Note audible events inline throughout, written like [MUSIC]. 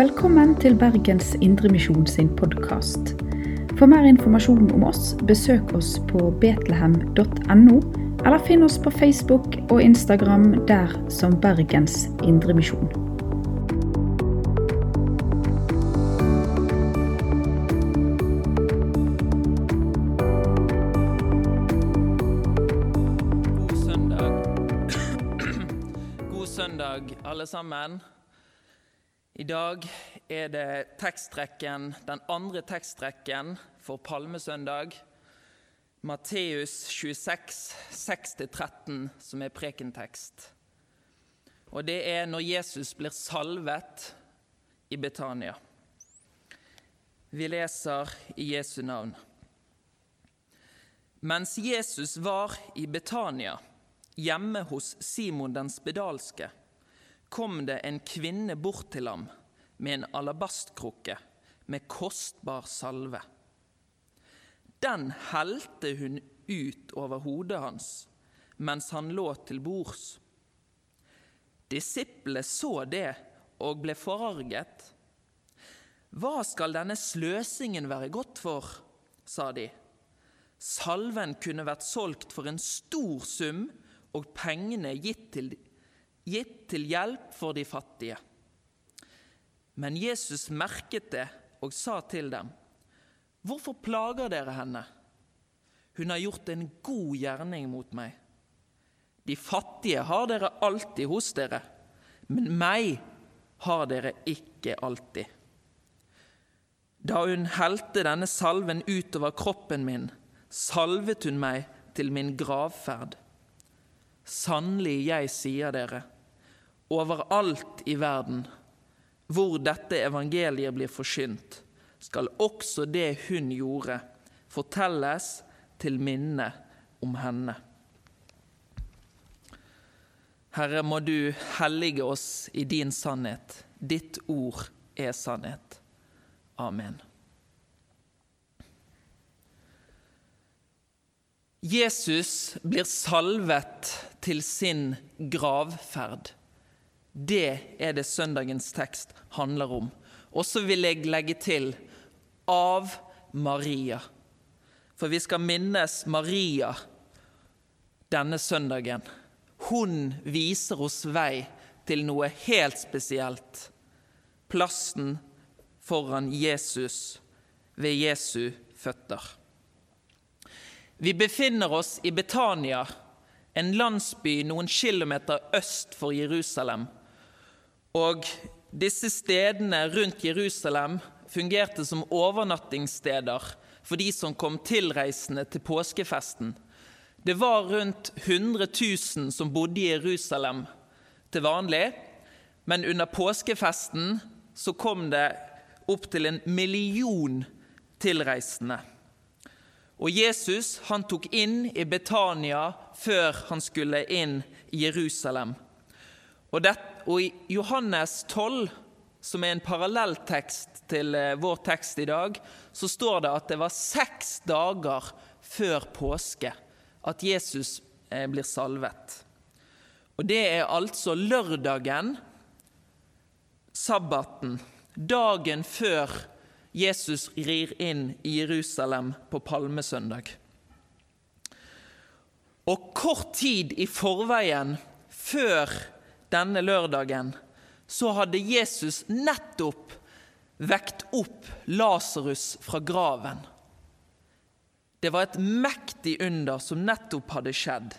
Velkommen til Bergens Indremisjon sin podkast. For mer informasjon om oss, besøk oss på betlehem.no, eller finn oss på Facebook og Instagram der som Bergens Indremisjon. God søndag. [COUGHS] God søndag, alle sammen. I dag er det teksttrekken, den andre teksttrekken for palmesøndag. Matteus 26, 6-13, som er prekentekst. Og det er når Jesus blir salvet i Betania. Vi leser i Jesu navn. Mens Jesus var i Betania, hjemme hos Simon den spedalske, kom det en kvinne bort til ham med en alabastkrukke med kostbar salve. Den helte hun ut over hodet hans mens han lå til bords. Disiplene så det og ble forarget. Hva skal denne sløsingen være godt for, sa de. Salven kunne vært solgt for en stor sum og pengene gitt til, gitt til hjelp for de fattige. Men Jesus merket det og sa til dem, Hvorfor plager dere henne? Hun har gjort en god gjerning mot meg. De fattige har dere alltid hos dere, men meg har dere ikke alltid. Da hun helte denne salven utover kroppen min, salvet hun meg til min gravferd. Sannelig, jeg sier dere, overalt i verden hvor dette evangeliet blir forkynt, skal også det hun gjorde, fortelles til minne om henne. Herre, må du hellige oss i din sannhet. Ditt ord er sannhet. Amen. Jesus blir salvet til sin gravferd. Det er det søndagens tekst handler om. Og så vil jeg legge til av Maria. For vi skal minnes Maria denne søndagen. Hun viser oss vei til noe helt spesielt. Plassen foran Jesus ved Jesu føtter. Vi befinner oss i Betania, en landsby noen kilometer øst for Jerusalem. Og disse stedene rundt Jerusalem fungerte som overnattingssteder for de som kom tilreisende til påskefesten. Det var rundt 100 000 som bodde i Jerusalem til vanlig, men under påskefesten så kom det opptil en million tilreisende. Og Jesus han tok inn i Betania før han skulle inn i Jerusalem. Og, det, og i Johannes 12, som er en parallelltekst til eh, vår tekst i dag, så står det at det var seks dager før påske at Jesus eh, blir salvet. Og det er altså lørdagen, sabbaten, dagen før Jesus rir inn i Jerusalem på palmesøndag. Og kort tid i forveien, før denne lørdagen, så hadde Jesus nettopp vekt opp Lasarus fra graven. Det var et mektig under som nettopp hadde skjedd.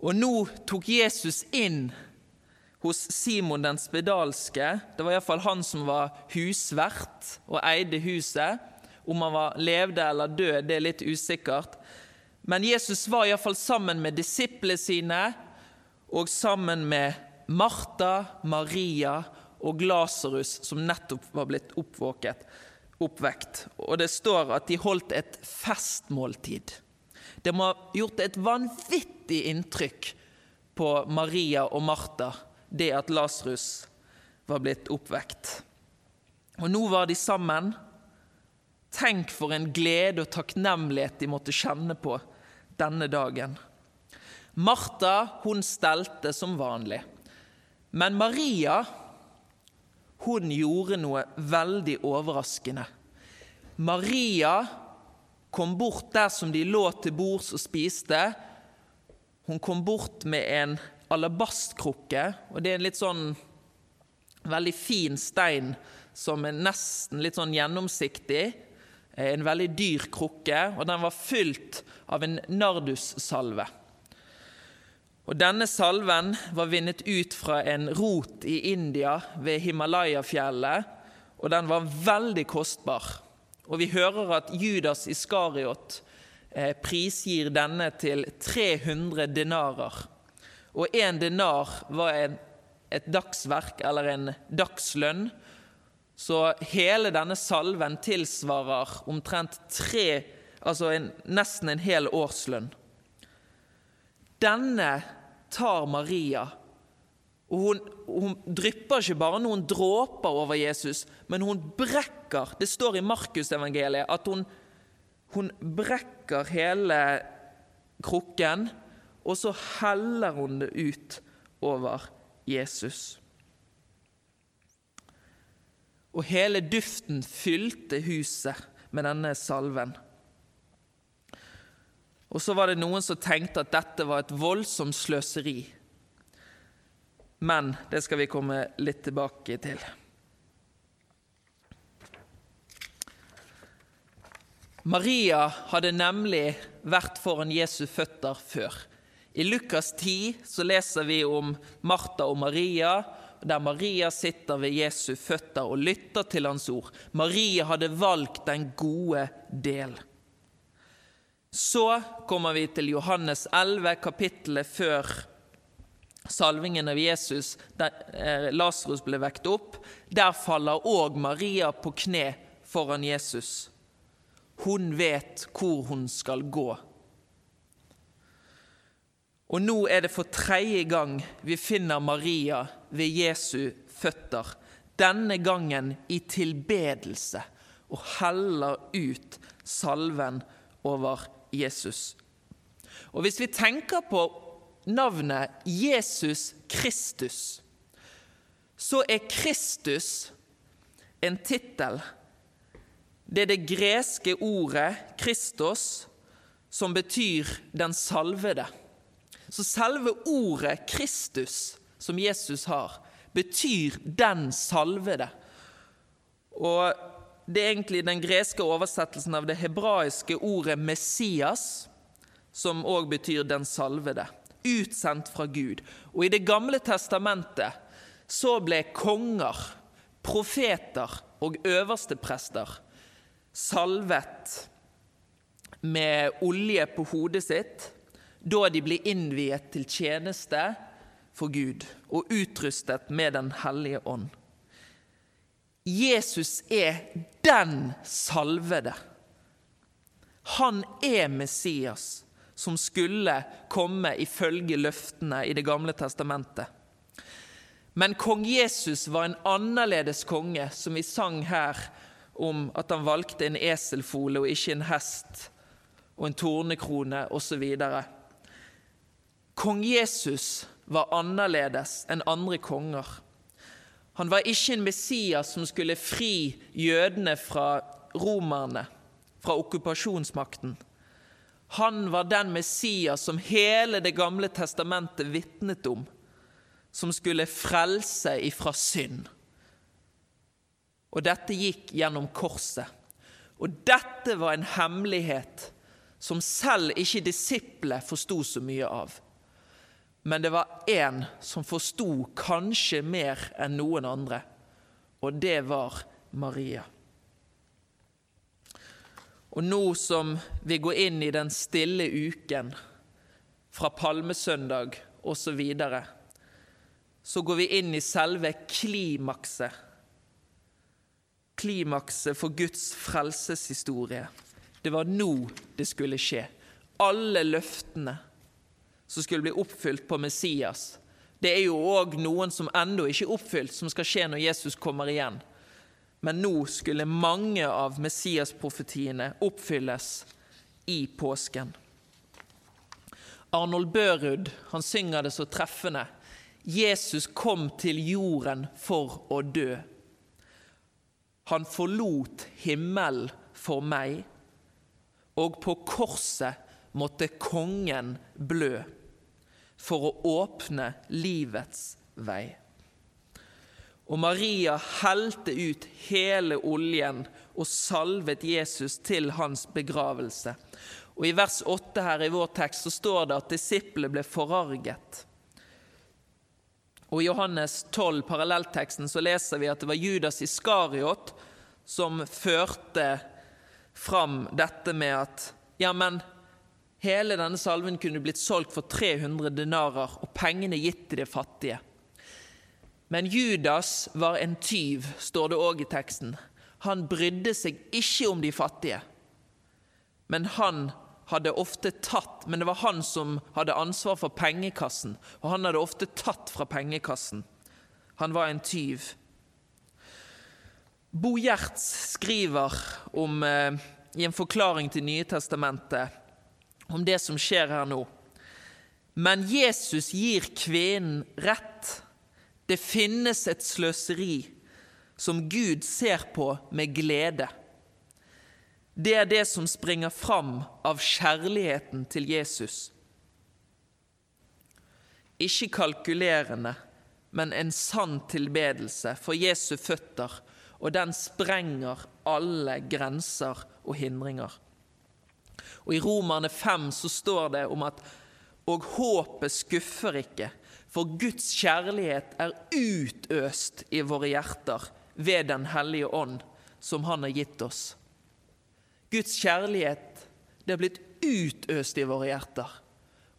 Og nå tok Jesus inn hos Simon den spedalske. Det var iallfall han som var husvert og eide huset. Om han var levde eller død, det er litt usikkert. Men Jesus var iallfall sammen med disiplene sine og sammen med Martha, Maria og Lasarus, som nettopp var blitt oppvåket, oppvekt. Og det står at de holdt et festmåltid. Det må ha gjort et vanvittig inntrykk på Maria og Martha, det at Lasarus var blitt oppvekt. Og nå var de sammen. Tenk for en glede og takknemlighet de måtte kjenne på denne dagen. Martha hun stelte som vanlig. Men Maria hun gjorde noe veldig overraskende. Maria kom bort der som de lå til bords og spiste. Hun kom bort med en alabastkrukke, og det er en litt sånn veldig fin stein som er nesten litt sånn gjennomsiktig. En veldig dyr krukke, og den var fylt av en nardussalve. Og Denne salven var vunnet ut fra en rot i India ved Himalaya-fjellet, og den var veldig kostbar. Og vi hører at Judas Iskariot eh, prisgir denne til 300 denarer. Og én denar var en, et dagsverk, eller en dagslønn. Så hele denne salven tilsvarer omtrent tre, altså en, nesten en hel årslønn. Denne tar Maria. Og hun, hun, drypper ikke bare noen dråper over Jesus, men hun brekker Det står i Markusevangeliet at hun, hun brekker hele krukken, og så heller hun det ut over Jesus. Og hele duften fylte huset med denne salven. Og så var det noen som tenkte at dette var et voldsomt sløseri. Men det skal vi komme litt tilbake til. Maria hadde nemlig vært foran Jesu føtter før. I Lukas 10 så leser vi om Martha og Maria, der Maria sitter ved Jesu føtter og lytter til hans ord. Maria hadde valgt den gode del. Så kommer vi til Johannes 11, kapittelet før salvingen av Jesus, der eh, Lasarus ble vekt opp. Der faller òg Maria på kne foran Jesus. Hun vet hvor hun skal gå. Og nå er det for tredje gang vi finner Maria ved Jesu føtter. Denne gangen i tilbedelse, og heller ut salven over Jesus. Jesus. Og Hvis vi tenker på navnet Jesus Kristus, så er Kristus en tittel. Det er det greske ordet 'Kristos', som betyr 'den salvede'. Så selve ordet 'Kristus', som Jesus har, betyr 'den salvede'. Og det er egentlig den greske oversettelsen av det hebraiske ordet 'Messias', som òg betyr 'den salvede'. Utsendt fra Gud. Og i Det gamle testamentet så ble konger, profeter og øversteprester salvet med olje på hodet sitt da de ble innviet til tjeneste for Gud og utrustet med Den hellige ånd. Jesus er den salvede. Han er Messias som skulle komme ifølge løftene i Det gamle testamentet. Men kong Jesus var en annerledes konge, som vi sang her om at han valgte en eselfole og ikke en hest og en tornekrone osv. Kong Jesus var annerledes enn andre konger. Han var ikke en Messias som skulle fri jødene fra romerne, fra okkupasjonsmakten. Han var den Messias som hele Det gamle testamentet vitnet om, som skulle frelse ifra synd. Og dette gikk gjennom korset. Og dette var en hemmelighet som selv ikke disiplet forsto så mye av. Men det var én som forsto kanskje mer enn noen andre, og det var Maria. Og nå som vi går inn i den stille uken fra palmesøndag osv., så, videre, så går vi inn i selve klimakset. Klimakset for Guds frelseshistorie. Det var nå det skulle skje. Alle løftene som skulle bli oppfylt på Messias. Det er jo òg noen som ennå ikke er oppfylt, som skal skje når Jesus kommer igjen. Men nå skulle mange av Messias-profetiene oppfylles i påsken. Arnold Børud han synger det så treffende. Jesus kom til jorden for å dø. Han forlot himmelen for meg, og på korset måtte kongen blø for å åpne livets vei. Og Maria helte ut hele oljen og salvet Jesus til hans begravelse. Og I vers 8 her i vår tekst så står det at disiplene ble forarget. Og I Johannes 12, parallellteksten, så leser vi at det var Judas Iskariot som førte fram dette med at ja, men hele denne salven kunne blitt solgt for 300 denarer og pengene gitt til de fattige. Men Judas var en tyv, står det òg i teksten. Han brydde seg ikke om de fattige. Men han hadde ofte tatt Men det var han som hadde ansvar for pengekassen, og han hadde ofte tatt fra pengekassen. Han var en tyv. Bo Gjerts skriver om, eh, i en forklaring til Nye testamentet om det som skjer her nå. Men Jesus gir kvinnen rett. Det finnes et sløseri som Gud ser på med glede. Det er det som springer fram av kjærligheten til Jesus. Ikke kalkulerende, men en sann tilbedelse for Jesu føtter, og den sprenger alle grenser og hindringer. Og I Romerne 5 så står det om at og håpet skuffer ikke, for Guds kjærlighet er utøst i våre hjerter ved Den hellige ånd, som Han har gitt oss. Guds kjærlighet det er blitt utøst i våre hjerter.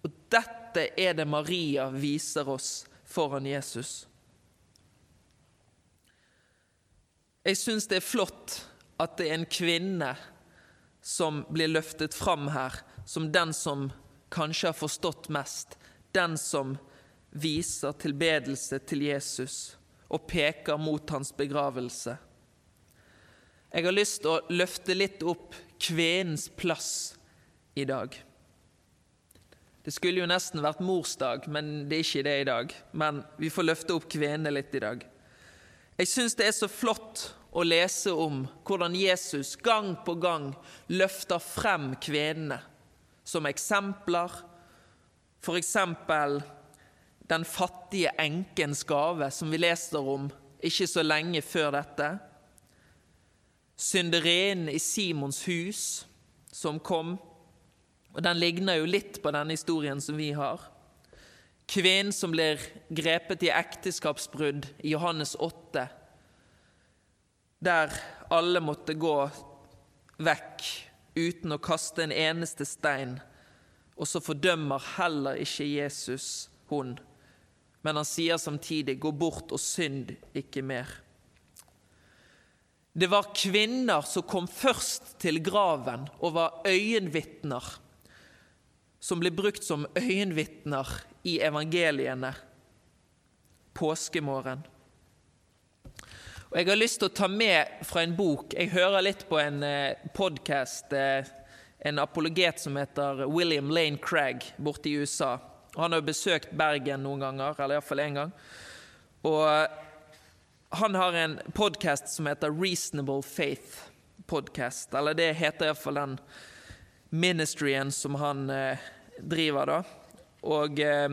Og dette er det Maria viser oss foran Jesus. Jeg syns det er flott at det er en kvinne som blir løftet fram her, som den som kanskje har forstått mest, den som viser tilbedelse til Jesus og peker mot hans begravelse. Jeg har lyst til å løfte litt opp kvenens plass i dag. Det skulle jo nesten vært morsdag, men det er ikke det i dag. Men vi får løfte opp kvenene litt i dag. Jeg syns det er så flott å lese om hvordan Jesus gang på gang løfter frem kvenene som eksempler. Eksempel den fattige enkens gave, som vi leser om ikke så lenge før dette synderinnen i Simons hus som kom. Og Den ligner jo litt på denne historien som vi har. Kvinnen som blir grepet i ekteskapsbrudd i Johannes 8, der alle måtte gå vekk uten å kaste en eneste stein. Og så fordømmer heller ikke Jesus hun, men han sier samtidig 'gå bort og synd ikke mer'. Det var kvinner som kom først til graven og var øyenvitner, som ble brukt som øyenvitner i evangeliene påskemorgen. Og Jeg har lyst til å ta med fra en bok Jeg hører litt på en eh, podkast, eh, en apologet som heter William Lane Craig borte i USA. Han har besøkt Bergen noen ganger, eller iallfall én gang. Og han har en podkast som heter Reasonable Faith Podcast. Eller det heter iallfall den ministryen som han eh, driver, da. Og eh,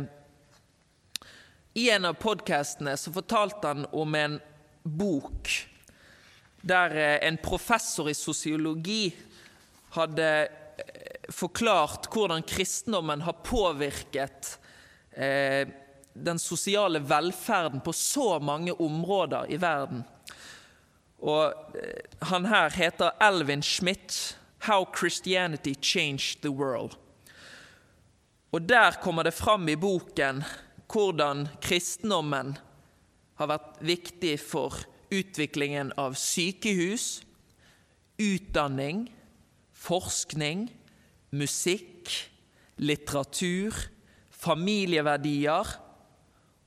i en av podkastene så fortalte han om en bok der eh, en professor i sosiologi hadde eh, forklart hvordan kristendommen har påvirket eh, den sosiale velferden på så mange områder i verden. Og Han her heter Elvin Schmidt. 'How Christianity Changed the World'. Og Der kommer det fram i boken hvordan kristendommen har vært viktig for utviklingen av sykehus, utdanning, forskning, musikk, litteratur, familieverdier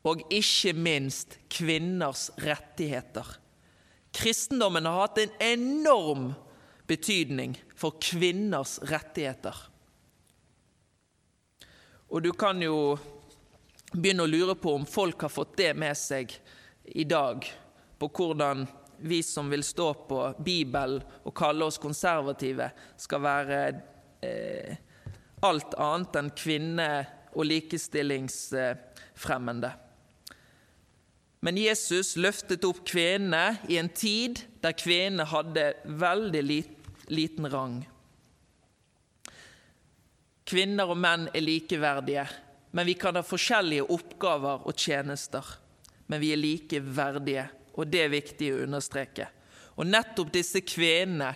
og ikke minst kvinners rettigheter. Kristendommen har hatt en enorm betydning for kvinners rettigheter. Og du kan jo begynne å lure på om folk har fått det med seg i dag, på hvordan vi som vil stå på Bibelen og kalle oss konservative, skal være eh, alt annet enn kvinne- og likestillingsfremmende. Men Jesus løftet opp kvinnene i en tid der kvinnene hadde veldig liten rang. Kvinner og menn er likeverdige, men vi kan ha forskjellige oppgaver og tjenester. Men vi er likeverdige, og det er viktig å understreke. Og nettopp disse kvinnene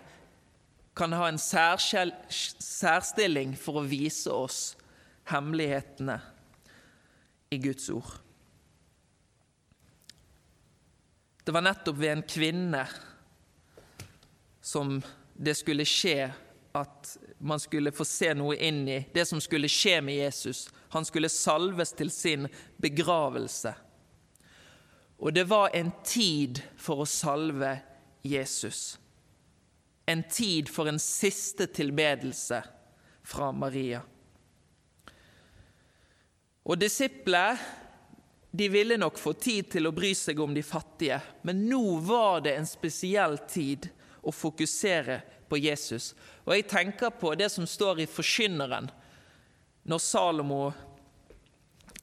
kan ha en særstilling for å vise oss hemmelighetene i Guds ord. Det var nettopp ved en kvinne som det skulle skje at man skulle få se noe inn i det som skulle skje med Jesus. Han skulle salves til sin begravelse. Og det var en tid for å salve Jesus. En tid for en siste tilbedelse fra Maria. Og disiplene de ville nok få tid til å bry seg om de fattige, men nå var det en spesiell tid å fokusere på Jesus. Og jeg tenker på det som står i Forkynneren, når Salomo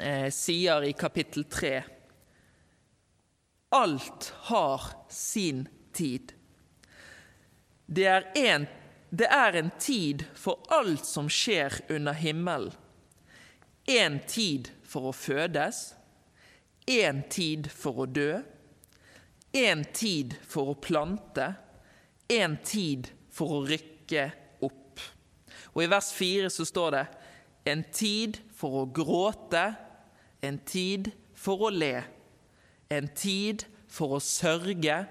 eh, sier i kapittel 3 Alt har sin tid. Det er, en, det er en tid for alt som skjer under himmelen. En tid for å fødes, en tid for å dø, en tid for å plante, en tid for å rykke opp. Og I vers 4 så står det en tid for å gråte, en tid for å le, en tid for å sørge,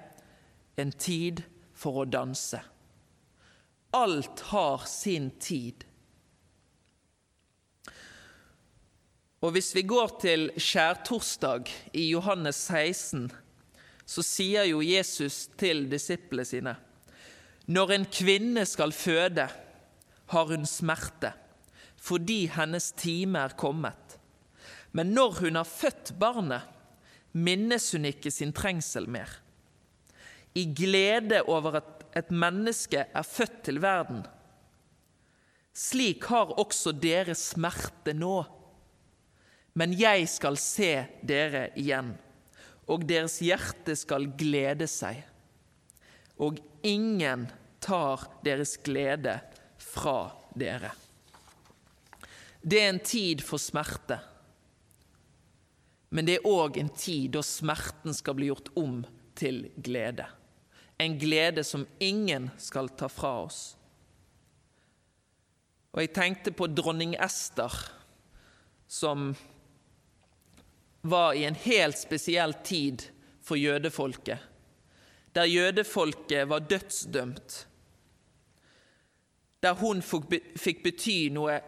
en tid for å danse. Alt har sin tid. Og Hvis vi går til skjærtorsdag i Johannes 16, så sier jo Jesus til disiplene sine når en kvinne skal føde, har hun smerte, fordi hennes time er kommet. Men når hun har født barnet, minnes hun ikke sin trengsel mer. I glede over at et menneske er født til verden. Slik har også dere smerte nå. Men jeg skal se dere igjen, og deres hjerte skal glede seg og ingen tar deres glede fra dere. Det er en tid for smerte, men det er òg en tid da smerten skal bli gjort om til glede. En glede som ingen skal ta fra oss. Og jeg tenkte på dronning Ester, som var i en helt spesiell tid for jødefolket der jødefolket var dødsdømt. Der hun fikk bety noe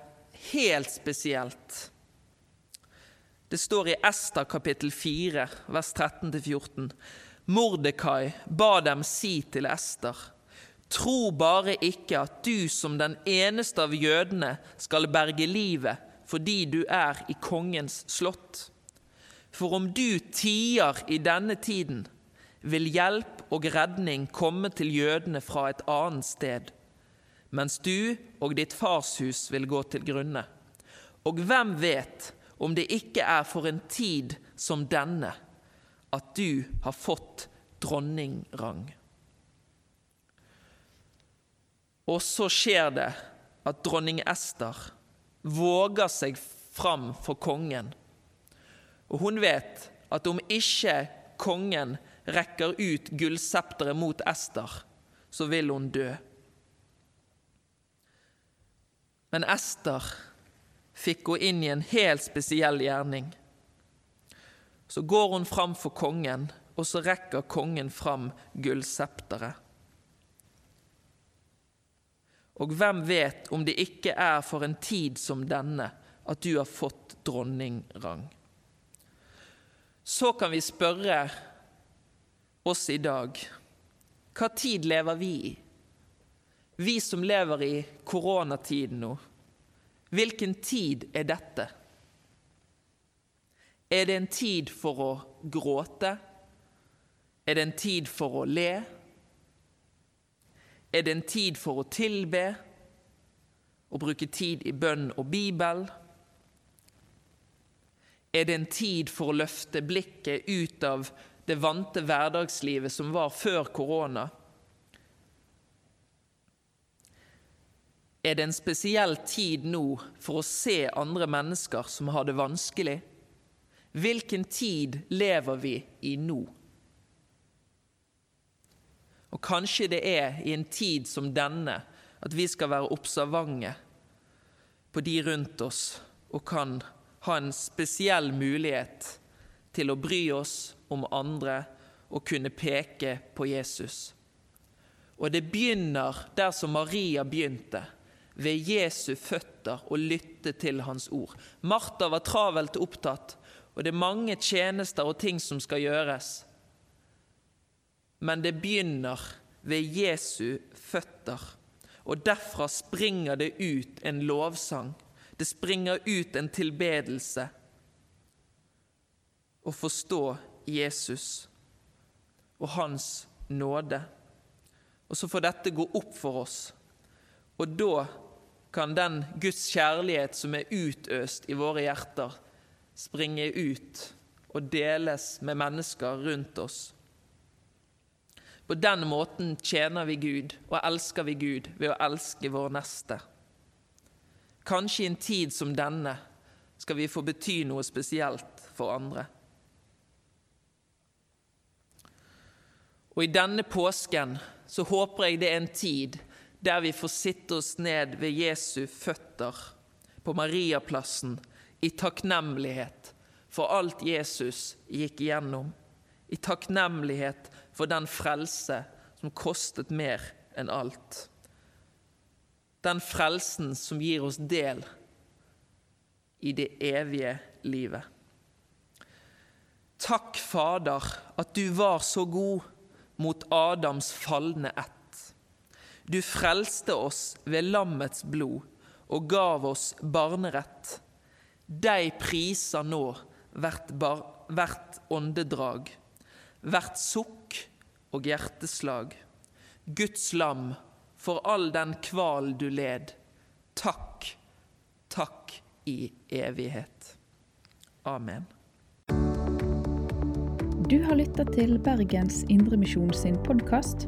helt spesielt. Det står i Ester kapittel 4, vers 13-14. Mordekai ba dem si til Ester.: Tro bare ikke at du som den eneste av jødene skal berge livet fordi du er i kongens slott. For om du tier i denne tiden, vil hjelp og redning komme til jødene fra et annet sted, mens du og ditt farshus vil gå til grunne. Og hvem vet om det ikke er for en tid som denne at du har fått dronningrang? Og så skjer det at dronning Ester våger seg fram for kongen. Og hun vet at om ikke kongen rekker ut gullsepteret mot Ester, så vil hun dø. Men Ester fikk gå inn i en helt spesiell gjerning. Så går hun fram for kongen, og så rekker kongen fram gullsepteret. Og hvem vet om det ikke er for en tid som denne at du har fått dronningrang? Så kan vi spørre oss i dag. Hva tid lever vi i? Vi som lever i koronatiden nå. Hvilken tid er dette? Er det en tid for å gråte? Er det en tid for å le? Er det en tid for å tilbe og bruke tid i bønn og Bibel? Er det en tid for å løfte blikket ut av det vante hverdagslivet som var før korona? Er det en spesiell tid nå for å se andre mennesker som har det vanskelig? Hvilken tid lever vi i nå? Og kanskje det er i en tid som denne at vi skal være observante på de rundt oss og kan ha en spesiell mulighet til å bry oss om andre og kunne peke på Jesus. Og det begynner der som Maria begynte, ved Jesu føtter og lytte til hans ord. Martha var travelt opptatt, og det er mange tjenester og ting som skal gjøres. Men det begynner ved Jesu føtter. Og derfra springer det ut en lovsang. Det springer ut en tilbedelse. Å forstå Jesus og Hans nåde. Og så får dette gå opp for oss. Og da kan den Guds kjærlighet som er utøst i våre hjerter, springe ut og deles med mennesker rundt oss. På den måten tjener vi Gud og elsker vi Gud ved å elske vår neste. Kanskje i en tid som denne skal vi få bety noe spesielt for andre. Og i denne påsken så håper jeg det er en tid der vi får sitte oss ned ved Jesu føtter på Mariaplassen i takknemlighet for alt Jesus gikk igjennom, i takknemlighet for den frelse som kostet mer enn alt. Den frelsen som gir oss del i det evige livet. Takk, Fader, at du var så god mot Adams falne ett. Du frelste oss ved lammets blod og gav oss barnerett. Deg priser nå hvert, bar, hvert åndedrag hvert sukk og hjerteslag. Guds lam, for all den kval du led. Takk, takk i evighet. Amen. Du har lytta til Bergens Indremisjon sin podkast.